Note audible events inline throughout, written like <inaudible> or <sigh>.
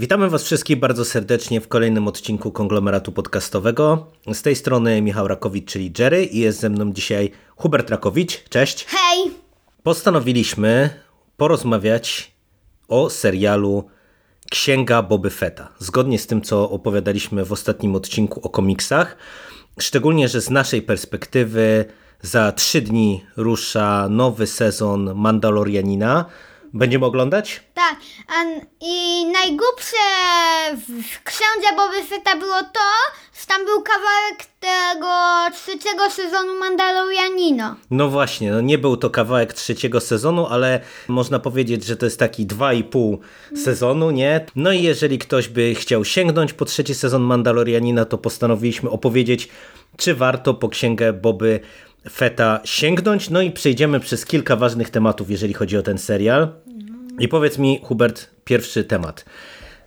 Witamy Was wszystkich bardzo serdecznie w kolejnym odcinku konglomeratu podcastowego. Z tej strony Michał Rakowicz, czyli Jerry, i jest ze mną dzisiaj Hubert Rakowicz. Cześć. Hej! Postanowiliśmy porozmawiać o serialu Księga Boby Fetta. Zgodnie z tym, co opowiadaliśmy w ostatnim odcinku o komiksach, szczególnie, że z naszej perspektywy za trzy dni rusza nowy sezon Mandalorianina. Będziemy oglądać? Tak, i najgłupsze w, księdze Boby Fetta było to, że tam był kawałek tego trzeciego sezonu Mandalorianino. No właśnie, no nie był to kawałek trzeciego sezonu, ale można powiedzieć, że to jest taki dwa i pół sezonu, nie? No i jeżeli ktoś by chciał sięgnąć po trzeci sezon Mandalorianina, to postanowiliśmy opowiedzieć, czy warto po księgę Boby Feta sięgnąć. No i przejdziemy przez kilka ważnych tematów, jeżeli chodzi o ten serial. I powiedz mi, Hubert, pierwszy temat.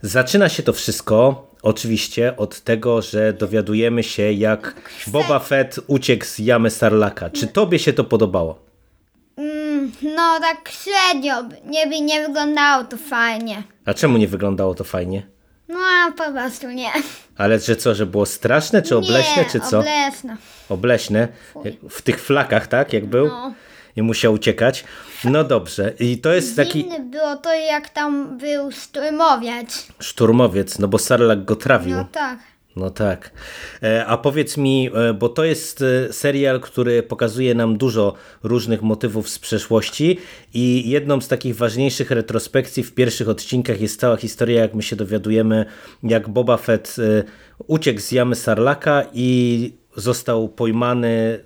Zaczyna się to wszystko oczywiście od tego, że dowiadujemy się, jak Boba Fett uciekł z jamy Sarlaka. Czy tobie się to podobało? Mm, no tak średnio, nie nie wyglądało to fajnie. A czemu nie wyglądało to fajnie? No po prostu nie. Ale że co, że było straszne, czy obleśne, nie, czy co? obleśne. Obleśne. W tych flakach, tak? Jak był? No. I musiał uciekać. No dobrze. I to jest taki Dziwne było to, jak tam był szturmowiec. szturmowiec, no bo Sarlak go trawił. No tak. No tak. E, A powiedz mi, e, bo to jest e, serial, który pokazuje nam dużo różnych motywów z przeszłości i jedną z takich ważniejszych retrospekcji w pierwszych odcinkach jest cała historia, jak my się dowiadujemy, jak Boba Fett uciekł z jamy Sarlaka i został pojmany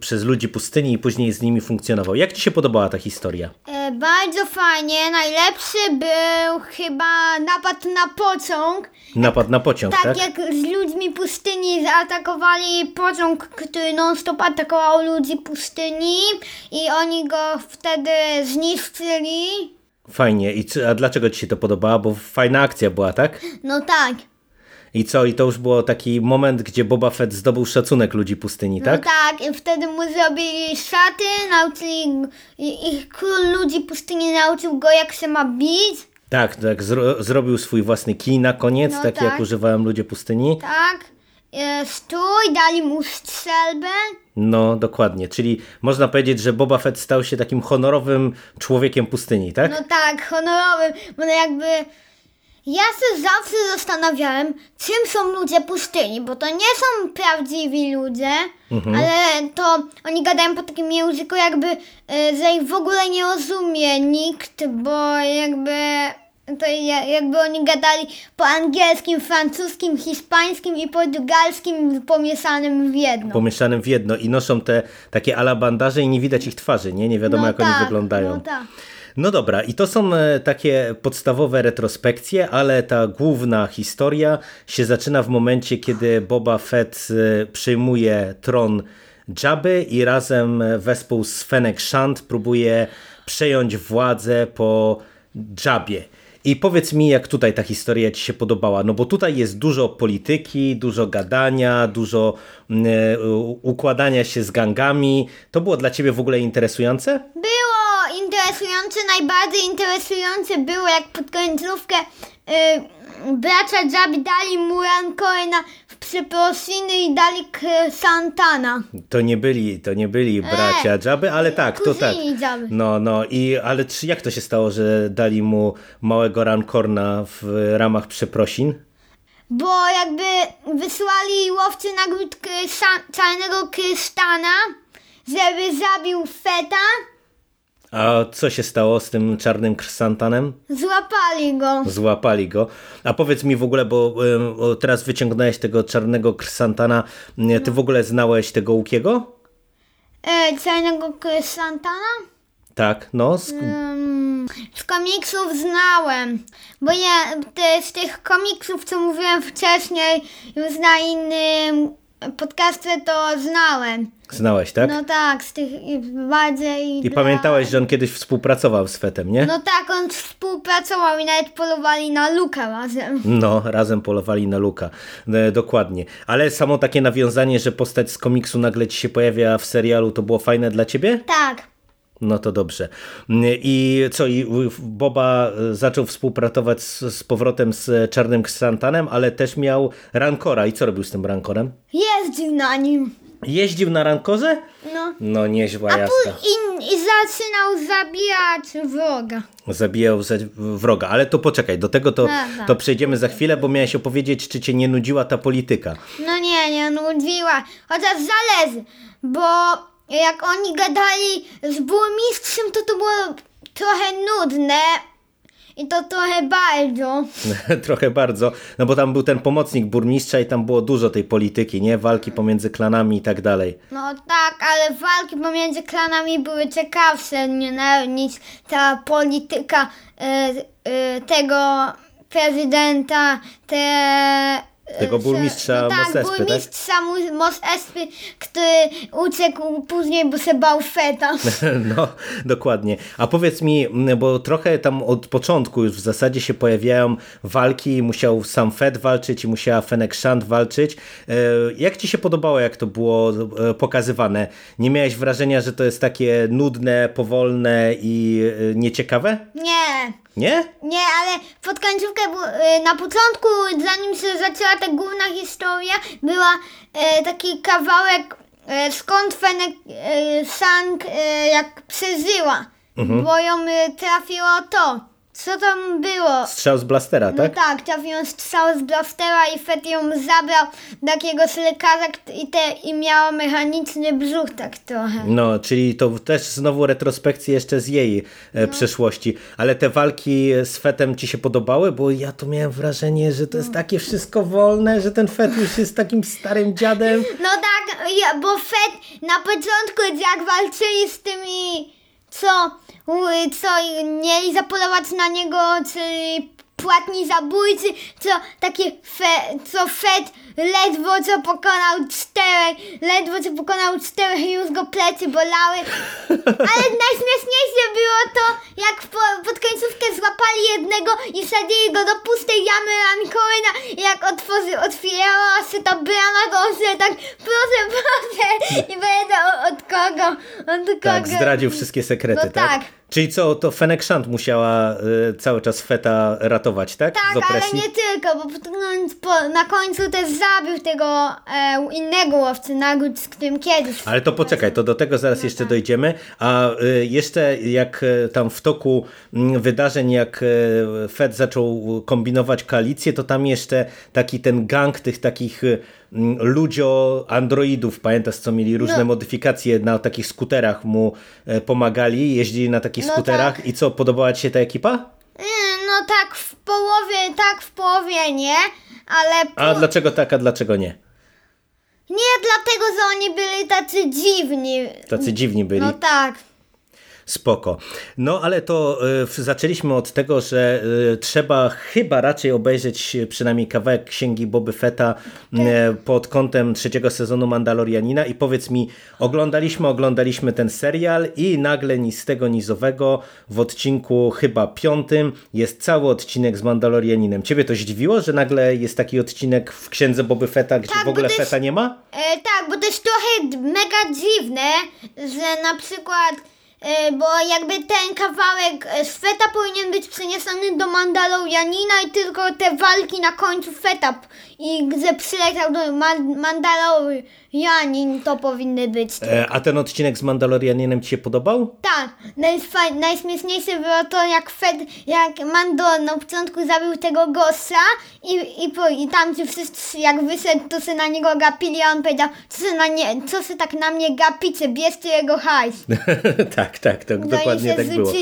przez ludzi pustyni i później z nimi funkcjonował. Jak ci się podobała ta historia? E, bardzo fajnie. Najlepszy był chyba napad na pociąg. Napad na pociąg, tak? Tak, jak z ludźmi pustyni zaatakowali pociąg, który non-stop atakował ludzi pustyni i oni go wtedy zniszczyli. Fajnie. I a dlaczego ci się to podobało? Bo fajna akcja była, tak? No tak. I co? I to już było taki moment, gdzie Boba Fett zdobył szacunek ludzi pustyni, tak? No tak, i wtedy mu zrobili szaty, nauczyli i, i król ludzi pustyni nauczył go jak się ma bić. Tak, tak. Zro zrobił swój własny kij na koniec, No taki jak tak. używałem ludzie pustyni. Tak. E, stój, dali mu strzelbę. No, dokładnie. Czyli można powiedzieć, że Boba Fett stał się takim honorowym człowiekiem pustyni, tak? No tak, honorowym, bo no jakby ja się zawsze zastanawiałem, czym są ludzie pustyni, bo to nie są prawdziwi ludzie, ale to oni gadają po takim języku jakby, e, że ich w ogóle nie rozumie nikt, bo jakby to ja- jakby oni gadali po angielskim, francuskim, hiszpańskim i portugalskim pomieszanym w jedno. Pomieszanym w jedno i noszą te takie ala bandaże i nie widać ich twarzy, nie? Nie wiadomo, No jak oni tak, wyglądają. No tak. No dobra, i to są e, takie podstawowe retrospekcje, ale ta główna historia się zaczyna w momencie, kiedy Boba Fett e, przyjmuje tron Jabby i razem wespół z Fennec Shand próbuje przejąć władzę po Jabie. I powiedz mi, jak tutaj ta historia Ci się podobała, no bo tutaj jest dużo polityki, dużo gadania, dużo mm, e, układania się z gangami. To było dla Ciebie w ogóle interesujące? Było interesujące, najbardziej interesujące było jak pod końcówkę y, bracia Jabby dali mu Rancoina w przeprosiny i dali Santana. To nie byli, to nie byli bracia Jabby, ale tak, to tak. Jabby. No, no i ale czy, jak to się stało, że dali mu małego Rancorna w ramach przeprosin? Bo jakby wysłali łowcy nagród krysa- czarnego krysztana, żeby zabił Feta, A co się stało z tym czarnym krsantanem? złapali go. Złapali go. A powiedz mi w ogóle, bo teraz wyciągnąłeś tego czarnego krysantana. Ty w ogóle znałeś tego Łukiego? E, czarnego krysantana? Tak, no. Z, Mm, z komiksów znałem, bo ja te, z tych komiksów, co mówiłem wcześniej, już na innym podcasty to znałem. Znałeś, tak? No tak, z tych i bardziej. I pamiętałeś, że on kiedyś współpracował z Fetem, nie? No tak, on współpracował i nawet polowali na Luka razem. No, razem polowali na Luka. E, dokładnie. Ale samo takie nawiązanie, że postać z komiksu nagle ci się pojawia w serialu, to było fajne dla ciebie? Tak. No to dobrze. I co, i Boba e, zaczął współpracować z, z powrotem z Czarnym Ksantanem, ale też miał Rancora. I co robił z tym Rancorem? Jeździł na nim. Jeździł na Rankorze? No. No niezła A jazda. i, i zaczynał zabijać wroga. Zabijał ze- wroga, ale to poczekaj, do tego to, Dobra. to przejdziemy za chwilę, bo miałeś opowiedzieć, czy cię nie nudziła ta polityka. No nie, nie nudziła. Chociaż zależy, bo jak oni gadali z burmistrzem, to to było trochę nudne. I to trochę bardzo. <laughs> Trochę bardzo, no bo tam był ten pomocnik burmistrza i tam było dużo tej polityki, nie? Walki pomiędzy klanami i tak dalej. No tak, ale walki pomiędzy klanami były ciekawsze nie, niż ta polityka e, e, tego prezydenta, te... Tego burmistrza no tak, Mos Espy, tak? burmistrza Mos Espy, który uciekł później, bo się bał feta. <laughs> <laughs> No, dokładnie. A powiedz mi, bo trochę tam od początku już w zasadzie się pojawiają walki, musiał sam Fed walczyć i musiała Fennec Shand walczyć. E, Jak ci się podobało, jak to było e, pokazywane? Nie miałeś wrażenia, że to jest takie nudne, powolne i e, nieciekawe? Nie, Nie? Nie, ale pod końcówkę, na początku, zanim się zaczęła ta główna historia, była e, taki kawałek, e, skąd Fenek e, Sang e, jak przeżyła, bo ją e, trafiło to. Co tam było? Strzał z blastera, No tak? tak, trafił strzał z blastera i Fet ją zabrał do jakiegoś lekarza kt- i, te, i miała mechaniczny brzuch tak trochę. No, czyli to też znowu retrospekcje jeszcze z jej e, No. przeszłości. Ale te walki z Fetem ci się podobały? Bo ja tu miałem wrażenie, że to No. jest takie wszystko wolne, że ten Fet już jest takim starym dziadem. No tak, bo Fed na początku jak walczyli z tymi, co, u- co mieli zapolować na niego, czyli płatni zabójcy, co takie fe, co Fed ledwo co pokonał czterech, ledwo co pokonał czterech i już go plecy bolały. Ale <laughs> najśmieszniejsze było to, jak po, pod końcówkę złapali jednego i wsadzili go do pustej jamy Rancoina i jak otworzy, otwierała się ta brama, to on się tak proszę, proszę i będę od kogo, od kogo. Tak, zdradził wszystkie sekrety, No tak? tak. Czyli co, to Shand musiała y, cały czas Feta ratować, tak? Tak, ale nie tylko, bo po, na końcu też zabił tego e, innego łowcy nagród, z którym kiedyś. Ale to poczekaj, to do tego zaraz jeszcze dojdziemy. A y, jeszcze jak y, tam w toku mm, wydarzeń, jak y, Fed zaczął kombinować koalicję, to tam jeszcze taki ten gang tych takich y, mm, ludzio androidów, pamiętasz co mieli różne No. modyfikacje na takich skuterach mu e, pomagali, jeździli na takich No skuterach tak. i co, podobała ci się ta ekipa? No tak w połowie, tak w połowie nie, ale po... A dlaczego tak, a dlaczego nie? nie dlatego, że oni byli tacy dziwni. Tacy dziwni byli. No tak. Spoko. No ale to y, zaczęliśmy od tego, że y, trzeba chyba raczej obejrzeć y, przynajmniej kawałek księgi Boby Fetta y, pod kątem trzeciego sezonu Mandalorianina i powiedz mi, oglądaliśmy, oglądaliśmy ten serial i nagle ni z tego nizowego w odcinku chyba piątym jest cały odcinek z Mandalorianinem. Ciebie to zdziwiło, że nagle jest taki odcinek w księdze Boby Fetta, gdzie Tak, w ogóle Fetta nie ma? E, tak, bo to jest trochę mega dziwne, że na przykład, bo jakby ten kawałek e, Feta powinien być przeniesiony do Mandalorianina i tylko te walki na końcu Feta i gdzie przyleciał do Man- Mandalorianin to powinny być. E, A ten odcinek z Mandalorianinem ci się podobał? Tak, najfaj, najśmieszniejsze było to, jak Fed, jak Mando na początku zabił tego gossa i, i, po, i tam ci wszyscy, jak wyszedł, to się na niego gapili, a on powiedział, co się, na nie, co się tak na mnie gapicie, bierzcie jego hajs. <laughs> tak, tak, tak, No dokładnie tak było.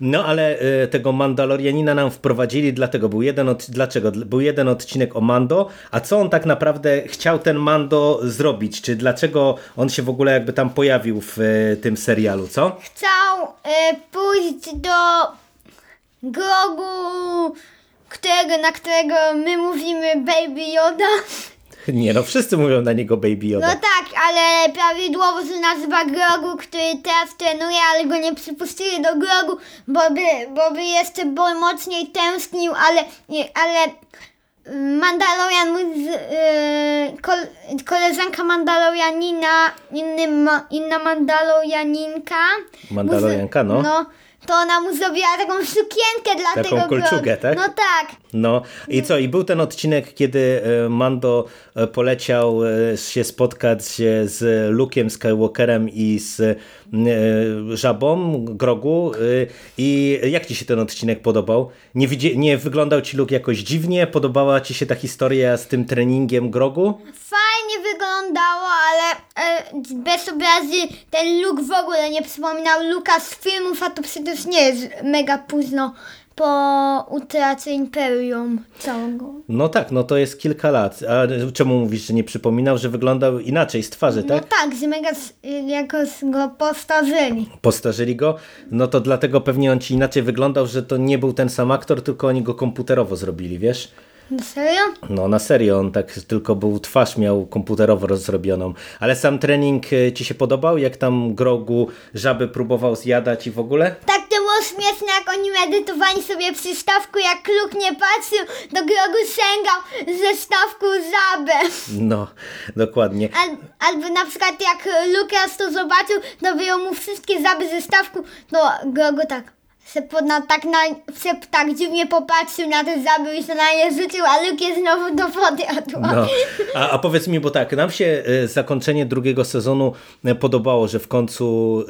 No ale e, tego Mandalorianina nam wprowadzili, dlatego był jeden od, dlaczego? Był jeden odcinek o Mando, a co on tak naprawdę chciał ten Mando zrobić? Czy dlaczego on się w ogóle jakby tam pojawił w e, tym serialu, co? Chciał e, pójść do grogu, którego, na którego my mówimy Baby Yoda. <laughs> Nie no, wszyscy mówią na niego Baby No Yoda. tak, ale prawidłowo się nazywa Grogu, który teraz trenuje, ale go nie przypuścili do Grogu, bo by, bo by jeszcze bo mocniej tęsknił, ale, nie- ale Mandalorian, z, yy, kol, koleżanka Mandalorianina, inny, ma, inna Mandalorianinka. Mandalorianka, no. No, to ona mu zrobiła taką sukienkę dla Taką tego kolczugę, tak? No tak. No i co? I był ten odcinek, kiedy e, Mando e, poleciał e, się spotkać z Luke'em Skywalkerem i z Żabą, Grogu. I jak ci się ten odcinek podobał? Nie, widzi, nie wyglądał ci Luke jakoś dziwnie? Podobała ci się ta historia z tym treningiem Grogu? Fajnie wyglądało, ale bez obrazy ten look w ogóle nie przypominał Luka z filmów, a to przecież nie jest mega późno po utracie Imperium całego. No tak, no to jest kilka lat. A czemu mówisz, że nie przypominał, że wyglądał inaczej z twarzy, No tak? tak, że mega jakoś go postarzyli. postarzyli go, no to dlatego pewnie on ci inaczej wyglądał, że to nie był ten sam aktor, tylko oni go komputerowo zrobili, wiesz? No serio? No na serio, on tak tylko był, twarz miał komputerowo rozrobioną. Ale sam trening e, ci się podobał? Jak tam Grogu żaby próbował zjadać i w ogóle? Tak to śmieszne, jak oni medytowali sobie przy stawku, jak Luke nie patrzył, to Grogu sięgał ze stawku żabę. No, dokładnie. Al, albo na przykład jak Lukas to zobaczył, to wyjął mu wszystkie zaby ze stawku, to Grogu tak se po, na, tak, na, se tak dziwnie popatrzył na te zaby i się na nie rzucił, a Luke znowu do wody. No. A, a powiedz mi, bo tak, nam się e, zakończenie drugiego sezonu e, podobało, że w końcu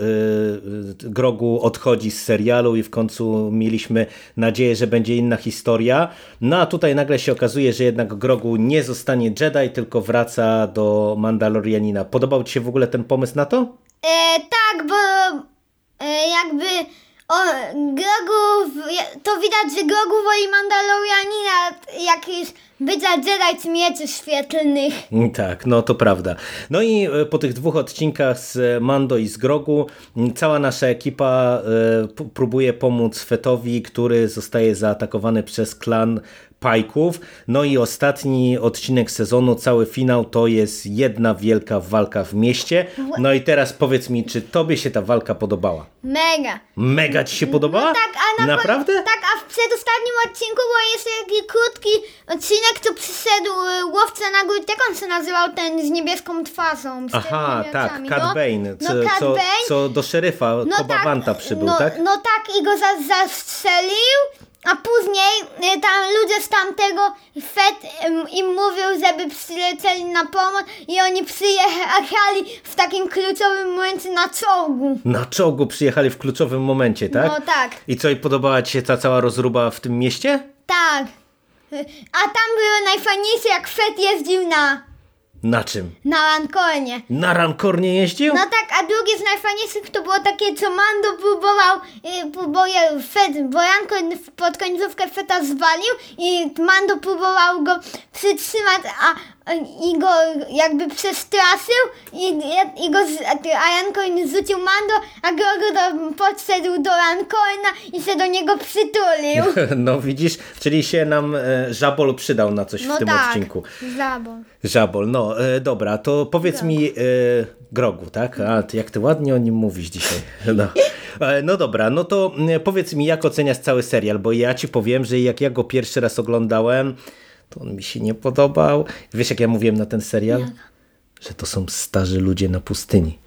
e, Grogu odchodzi z serialu i w końcu mieliśmy nadzieję, że będzie inna historia. No a tutaj nagle się okazuje, że jednak Grogu nie zostanie Jedi, tylko wraca do Mandalorianina. Podobał Ci się w ogóle ten pomysł na to? E, tak, bo e, jakby o, Grogu, to widać, że Grogu woli Mandalorianina, jak jest bycia Jedi czy mieczy świetlnych. Tak, no to prawda. No i e, po tych dwóch odcinkach z Mando i z Grogu cała nasza ekipa e, próbuje pomóc Fetowi, który zostaje zaatakowany przez klan Pajków. No i ostatni odcinek sezonu, cały finał to jest jedna wielka walka w mieście. No i teraz powiedz mi, czy tobie się ta walka podobała? Mega. Mega ci się podobała? No tak, a na Naprawdę? Tak, a w przedostatnim odcinku był jeszcze taki krótki odcinek, co przyszedł y, łowca na górę, jak on się nazywał, ten z niebieską twarzą. Z Aha, tak, Cat no. Bane, co, no, Cat co, Bane, co do szeryfa no Kobawanta przybył, no, tak? No tak, i go za, zastrzelił, a później y, tam ludzie z tamtego Fed im mówił, żeby przylecieli na pomoc i oni przyjechali w takim kluczowym momencie na czołgu. Na czołgu przyjechali w kluczowym momencie, tak? No tak. I co, i podobała Ci się ta cała rozruba w tym mieście? Tak. A tam było najfajniejsze, jak Fed jeździł na, Na czym? na Lancornie. Na Rankornie jeździł? No tak, a drugie z najfajniejszych to było takie, co Mando próbował, y, próbuje Fed, bo Rancorn w- pod końcówkę Feta zwalił i Mando próbował go przytrzymać, a i go jakby przestraszył i, i go, a Rancorn zrzucił Mando, a Grogu podszedł do Rancorna i się do niego przytulił. <laughs> No widzisz, czyli się nam e, Żabol przydał na coś No w tym tak, odcinku. zabał. Żabol, no e, dobra, to powiedz mi e, Grogu, tak? A ty, jak ty ładnie o nim mówisz dzisiaj. <laughs> No. E, no dobra, no to mm, powiedz mi, jak oceniasz cały serial, bo ja ci powiem, że jak ja go pierwszy raz oglądałem, to on mi się nie podobał. Wiesz, jak ja mówiłem na ten serial? Że to są starzy ludzie na pustyni.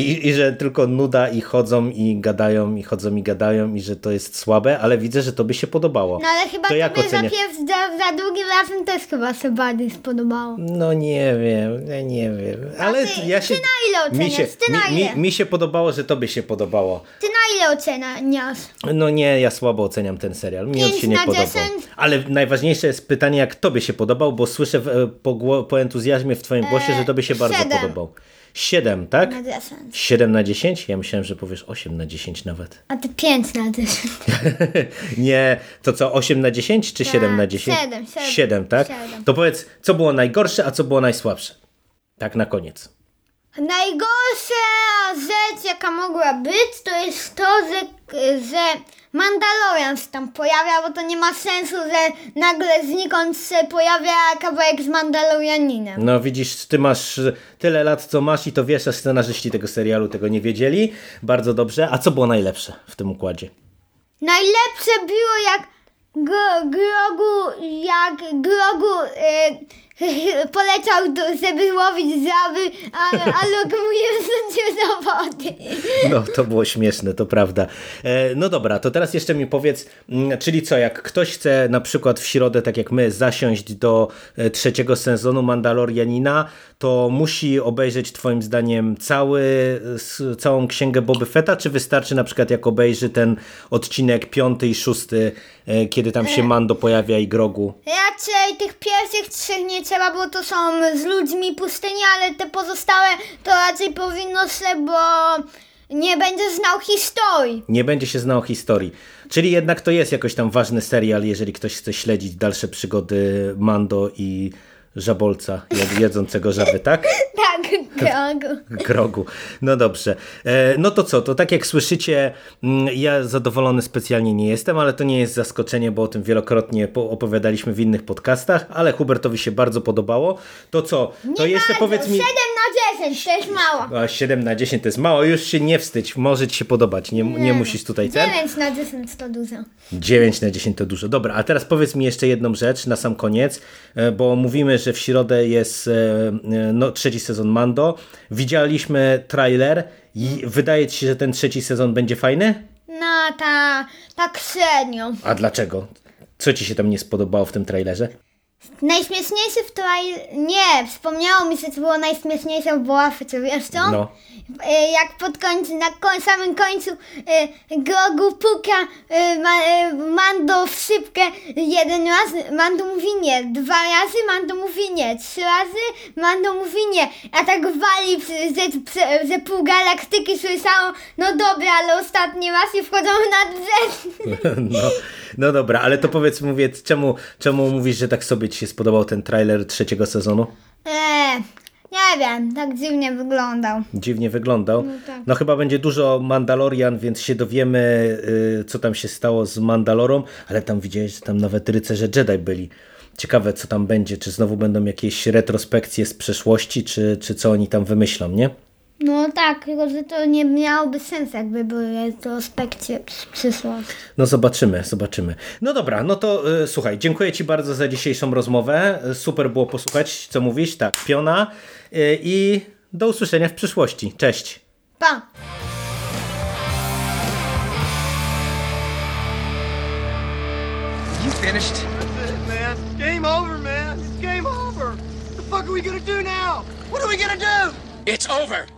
I, i, że tylko nuda i chodzą i gadają i chodzą i gadają i że to jest słabe, ale widzę, że to by się podobało. No ale chyba to jak tobie za, pierwszy, za, za drugim razem też chyba się bardziej spodobało. No nie wiem, nie wiem. Ale ty- ja się. ty na ile mi się, oceniasz? Ty na mi, mi, mi się podobało, że tobie się podobało. Ty na ile oceniasz? No nie, ja słabo oceniam ten serial. Mi on się nie podobał. Ale najważniejsze jest pytanie, jak tobie się podobał, bo słyszę w, e, po, po entuzjazmie w twoim głosie, że tobie się bardzo podobał. 7, tak? Na 10. 7 na 10? Ja myślałem, że powiesz 8 na 10 nawet. A ty 5 na 10. <laughs> nie, to co, 8 na 10 czy 7 na 10? siedem, siedem. 7, tak? Siedem. To powiedz, co było najgorsze, a co było najsłabsze? Tak na koniec. Najgorsza rzecz, jaka mogła być, to jest to, że, że Mandalorian się tam pojawia, bo to nie ma sensu, że nagle znikąd się pojawia kawałek z Mandalorianinem. No widzisz, ty masz tyle lat, co masz i to wiesz, a scenarzyści tego serialu tego nie wiedzieli. Bardzo dobrze. A co było najlepsze w tym układzie? Najlepsze było jak Gro- Grogu, jak Grogu e, <laughs> poleciał, do, żeby łowić żaby, a, a Luke mu je wrzucił do wody. No, to było śmieszne, to prawda. E, no dobra, to teraz jeszcze mi powiedz, mm, czyli co, jak ktoś chce na przykład w środę, tak jak my, zasiąść do e, trzeciego sezonu Mandalorianina, to musi obejrzeć twoim zdaniem cały, całą księgę Boby Fetta, czy wystarczy na przykład jak obejrzy ten odcinek piąty i szósty, e, kiedy tam się Mando pojawia i Grogu? Raczej tych pierwszych trzech nie trzeba, bo to są z ludźmi pustyni, ale te pozostałe to raczej powinno się, bo nie będzie znał historii. nie będzie się znał historii. Czyli jednak to jest jakoś tam ważny serial, jeżeli ktoś chce śledzić dalsze przygody Mando i Żabolca jed- jedzącego żaby, tak? <laughs> Tak, Grogu. Grogu. No dobrze. E, No to co, to tak jak słyszycie, mm, ja zadowolony specjalnie nie jestem, ale to nie jest zaskoczenie, bo o tym wielokrotnie po- opowiadaliśmy w innych podcastach, ale Hubertowi się bardzo podobało. To co, to jeszcze Bardzo, powiedz mi... 7 na 10, to jest mało. A, 7 na 10 to jest mało, już się nie wstydź, może ci się podobać, nie, nie musisz tutaj ten. 9 na 10 to dużo. 9 na 10 to dużo. Dobra, a teraz powiedz mi jeszcze jedną rzecz na sam koniec, e, bo mówimy, że w środę jest e, e, no, trzeci sezon Mando. Widzieliśmy trailer i wydaje ci się, że ten trzeci sezon będzie fajny? No ta, tak średnio. A dlaczego? Co ci się tam nie spodobało w tym trailerze? Najśmieszniejszy w trailerze... Nie, wspomniało mi się, co było najśmieszniejsze w Boafecie, wiesz co? No. E, Jak pod końcu, na koń, samym końcu e, Grogu puka e, ma, e, Mando w szybkę jeden raz, Mando mówi nie, dwa razy Mando mówi nie, trzy razy Mando mówi nie, a tak wali, przy- że, że pół galaktyki słyszało, no dobra, ale ostatni raz i wchodzą na brzeg. <laughs> No, no dobra, ale to powiedz, mówię, czemu, czemu mówisz, że tak sobie ci się spodobał ten trailer trzeciego sezonu? Eee, nie wiem, tak dziwnie wyglądał. Dziwnie wyglądał. No, tak. chyba będzie dużo Mandalorian, więc się dowiemy, y, co tam się stało z Mandalorą, ale tam widziałeś, że tam nawet rycerze Jedi byli. Ciekawe, co tam będzie, czy znowu będą jakieś retrospekcje z przeszłości, czy, czy co oni tam wymyślą, nie? No tak, tylko że to nie miałoby sensu, jakby były retrospekcje z przyszłości. No zobaczymy, zobaczymy. No dobra, no to y, słuchaj, dziękuję Ci bardzo za dzisiejszą rozmowę. Super było posłuchać, co mówisz. Tak, piona. Y, I do usłyszenia w przyszłości. Cześć. Pa! You finished? That's it, man. Game over, man. It's game over. What the fuck are we gonna do now? What are we gonna do? It's over.